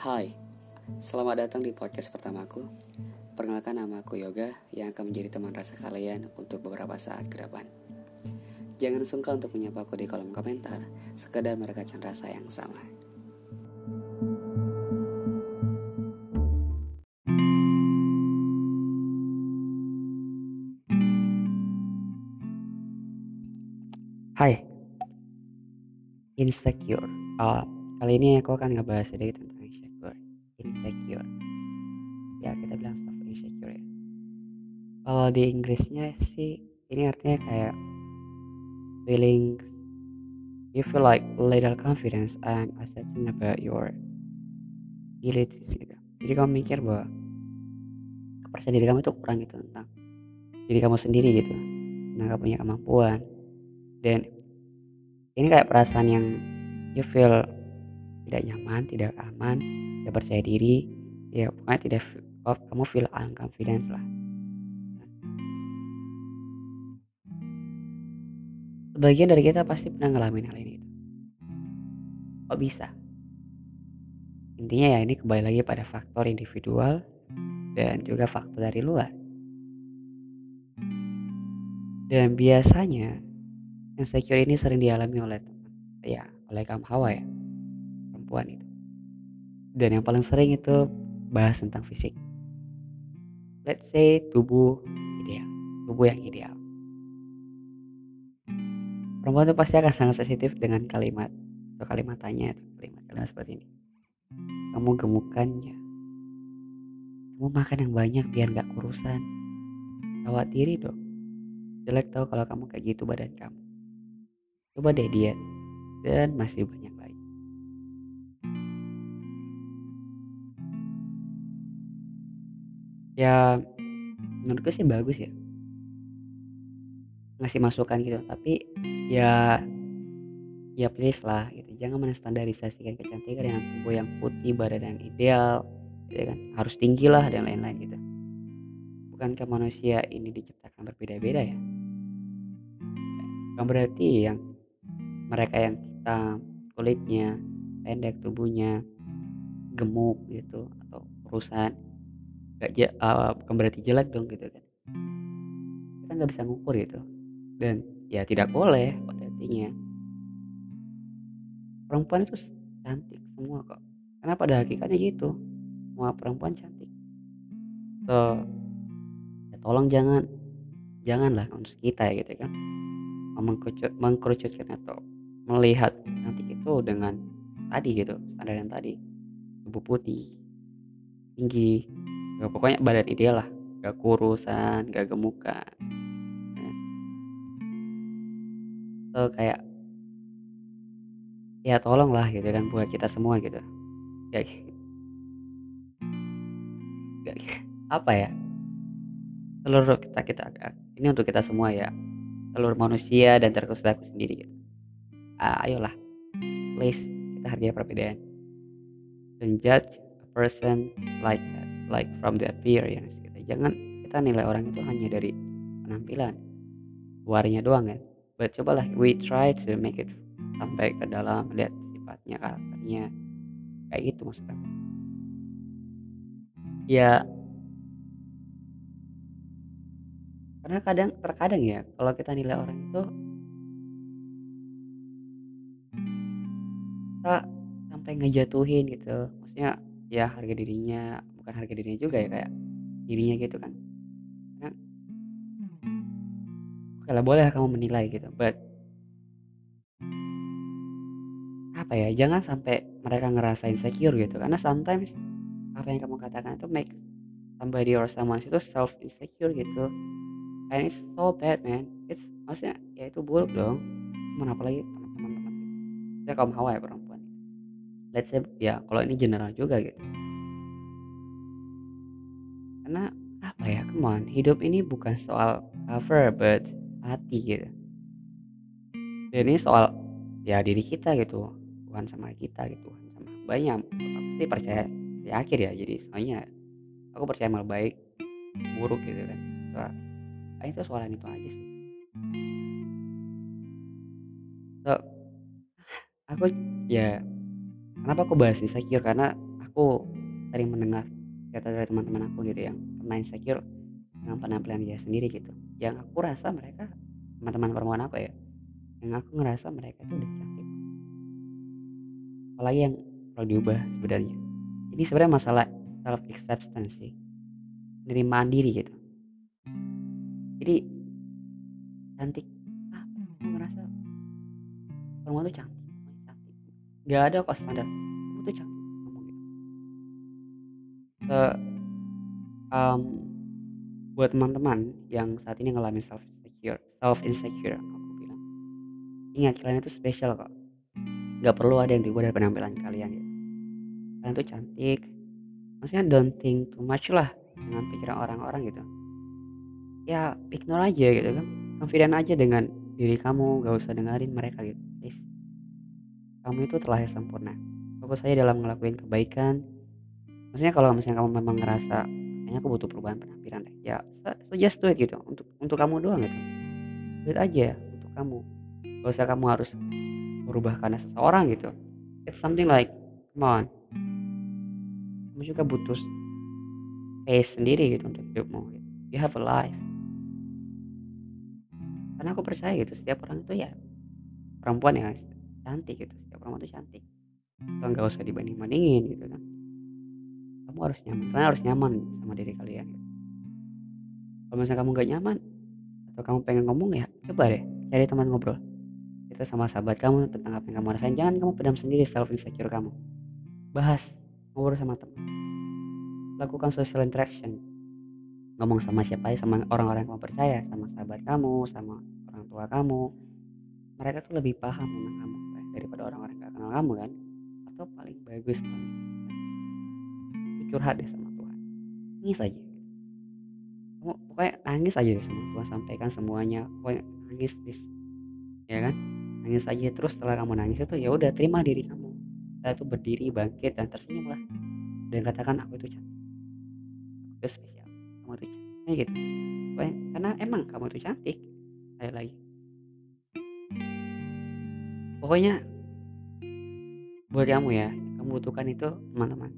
Hai, selamat datang di podcast pertamaku. Perkenalkan nama aku Yoga yang akan menjadi teman rasa kalian untuk beberapa saat ke depan. Jangan sungkan untuk menyapa aku di kolom komentar, sekedar merekatkan rasa yang sama. Hai, insecure. Uh, kali ini aku akan ngebahas sedikit tentang insecure. Ya kita bilang self insecure ya. Kalau di Inggrisnya sih ini artinya kayak feeling you feel like little confidence and uncertain about your abilities gitu. Jadi kamu mikir bahwa kepercayaan diri kamu itu kurang gitu tentang diri kamu sendiri gitu. Nah, kamu punya kemampuan dan ini kayak perasaan yang you feel tidak nyaman, tidak aman, tidak percaya diri, ya pokoknya tidak oh, kamu feel unconfident lah. Sebagian dari kita pasti pernah ngalamin hal ini. Kok bisa? Intinya ya ini kembali lagi pada faktor individual dan juga faktor dari luar. Dan biasanya insecure ini sering dialami oleh teman ya oleh kaum hawa ya perempuan itu. Dan yang paling sering itu bahas tentang fisik. Let's say tubuh ideal tubuh yang ideal. Perempuan itu pasti akan sangat sensitif dengan kalimat atau kalimat tanya atau kalimat kalimat seperti ini. Kamu gemukannya. Kamu makan yang banyak biar gak kurusan. Rawat diri dong. Jelek tau kalau kamu kayak gitu badan kamu. Coba deh diet. Dan masih banyak ya menurutku sih bagus ya. Ngasih masukan gitu tapi ya ya please lah gitu. Jangan menstandarisasikan kecantikan dengan tubuh yang putih badan yang ideal gitu kan? Harus tinggi lah dan lain-lain gitu. Bukankah manusia ini diciptakan berbeda-beda ya? Bukan berarti yang mereka yang hitam kulitnya pendek tubuhnya gemuk gitu atau urusan gak uh, bukan berarti jelek dong gitu kan. Kita nggak bisa ngukur gitu. Dan ya tidak boleh pada perempuan itu cantik semua kok. Karena pada hakikatnya gitu. Semua perempuan cantik. So ya tolong jangan janganlah untuk kita ya gitu kan. Mengkerucutkan atau melihat cantik itu dengan tadi gitu. Standar yang tadi. Tubuh putih tinggi ya, pokoknya badan ideal lah. Gak kurusan gak gemukan. Ya. so kayak ya tolong lah gitu kan buat kita semua gitu. Ya gak, apa ya? Seluruh kita kita ini untuk kita semua ya. Seluruh manusia dan terkhusus aku sendiri. Gitu uh, ayolah. Please kita hargai perbedaan. Don't judge a person like that, like from the appearance gitu. jangan kita nilai orang itu hanya dari penampilan luarnya doang ya. But cobalah we try to make it sampai ke dalam lihat sifatnya karakternya. Kayak gitu maksudnya ya. Karena kadang terkadang ya kalau kita nilai orang itu kita sampai ngejatuhin gitu. Maksudnya ya harga dirinya bukan harga dirinya juga ya kayak dirinya gitu kan. Karena oke lah boleh kamu menilai gitu. But apa ya jangan sampai mereka ngerasa insecure gitu. Karena sometimes apa yang kamu katakan itu make somebody or someone itu self insecure gitu. And it's so bad man. It's maksudnya ya itu buruk dong. Mana apalagi teman-teman. Saya kaum hawa ya perempuan. Let's say ya kalau ini general juga gitu karena apa ya come on hidup ini bukan soal cover but hati gitu. Dan ini soal ya diri kita gitu. Bukan sama kita gitu. Sama banyak aku sih percaya di akhir ya. Jadi soalnya aku percaya mal baik buruk gitu kan. Soal nah, itu soalan itu aja sih. So aku ya kenapa aku bahas insecure? Karena aku sering mendengar cerita dari teman-teman aku gitu yang pernah insecure dengan penampilan dia sendiri gitu. Yang aku rasa mereka teman-teman perempuan aku ya yang aku ngerasa mereka itu udah cantik apalagi yang perlu diubah sebenarnya. Ini sebenarnya masalah self acceptance sih. Penerimaan diri gitu. Jadi cantik. Ah aku ngerasa perempuan tuh cantik cantik. Nggak ada kok standar. Kamu tuh cantik ke um, buat teman-teman yang saat ini ngalamin self insecure self insecure aku bilang. Ingat kalian itu spesial kok. Nggak perlu ada yang diubah dari penampilan kalian gitu kalian tuh cantik. Maksudnya don't think too much lah dengan pikiran orang-orang gitu. Ya ignore aja gitu kan. Confident aja dengan diri kamu gak usah dengerin mereka gitu please. Kamu itu telah sempurna. Fokus saja dalam ngelakuin kebaikan maksudnya kalau misalnya kamu memang ngerasa kayaknya aku butuh perubahan penampilan deh ya so just do it gitu. Untuk untuk kamu doang gitu. Do it aja untuk kamu. Gak usah kamu harus berubah karena seseorang gitu. It's something like come on. Kamu juga butuh space sendiri gitu untuk hidupmu. Gitu. you have a life. Karena aku percaya gitu setiap orang itu ya perempuan yang cantik gitu. Setiap perempuan itu cantik. Nggak usah dibanding bandingin gitu kan kamu harus nyaman. Kalian harus nyaman sama diri kalian. Kalau misalnya kamu gak nyaman atau kamu pengen ngomong ya coba deh cari teman ngobrol. Itu sama sahabat kamu tentang apa yang kamu rasain. Jangan kamu pedam sendiri self insecure kamu. Bahas ngobrol sama teman. Lakukan social interaction. Ngomong sama siapa ya sama orang-orang yang kamu percaya sama sahabat kamu sama orang tua kamu. Mereka tuh lebih paham tentang kamu daripada orang-orang yang gak kenal kamu kan? Atau paling bagus curhat deh sama Tuhan. Nangis aja. Kamu pokoknya nangis aja deh sama Tuhan sampaikan semuanya. Pokoknya nangis please ya kan? Nangis aja. Terus setelah kamu nangis itu ya udah terima diri kamu. Saya tuh berdiri bangkit dan tersenyum lah dan katakan aku itu cantik. Aku itu spesial. Kamu itu cantik. Gitu. Pokoknya, karena emang kamu itu cantik. Saya lagi. Pokoknya buat kamu ya kamu butuhkan itu teman-teman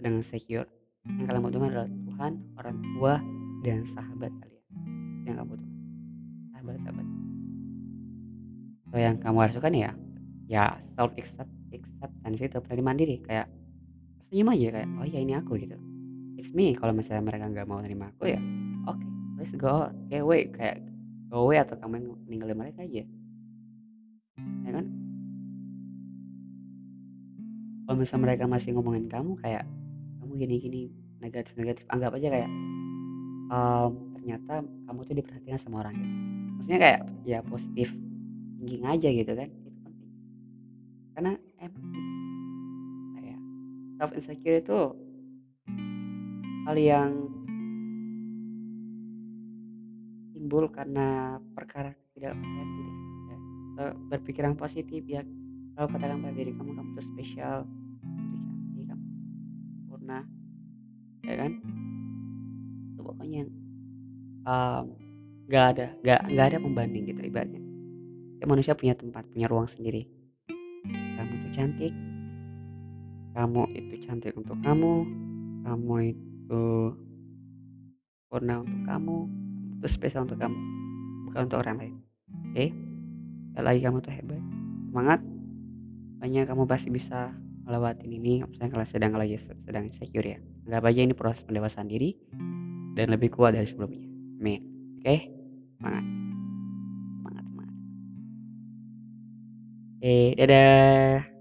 dengan secure. Yang kalian butuhkan adalah Tuhan orang tua dan sahabat kalian. Yang kamu butuhkan. Sahabat-sahabat so yang kamu harus lakukan ya ya self accept acceptance itu penerimaan diri kayak senyum aja kayak oh ya ini aku gitu. It's me. Kalau misalnya mereka nggak mau nerima aku ya oke okay, let's go okay, away. Kayak go away atau kamu ninggalin mereka aja. Ya kan? Kalau misalnya mereka masih ngomongin kamu kayak kamu gini-gini negatif negatif anggap aja kayak um, ternyata kamu tuh diperhatikan sama orang gitu maksudnya kayak ya positif thinking aja gitu kan itu penting. Karena emang kayak self insecure itu hal yang timbul karena perkara tidak percaya diri ya. berpikiran positif ya kalau katakan pada diri kamu kamu tuh spesial sempurna ya kan? Itu pokoknya um, gak ada gak gak ada pembanding gitu ibaratnya. Ya, manusia punya tempat punya ruang sendiri. Kamu itu cantik. Kamu itu cantik untuk kamu. Kamu itu sempurna untuk kamu. Itu spesial untuk kamu bukan untuk orang lain. Oke? Okay? lagi kamu tuh hebat. Semangat. Banyak kamu pasti bisa melewatin ini misalnya kalau sedang lagi sedang insecure ya. Anggap aja ini proses pendewasaan diri dan lebih kuat dari sebelumnya. Amin. Oke? Semangat. Semangat semangat. Oke okay, dadah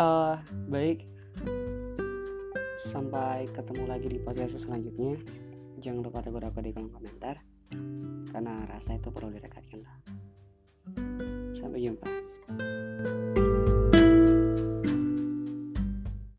uh, baik. Sampai ketemu lagi di podcast selanjutnya. Jangan lupa tegur aku di kolom komentar karena rasa itu perlu direkatkan lah. Sampai jumpa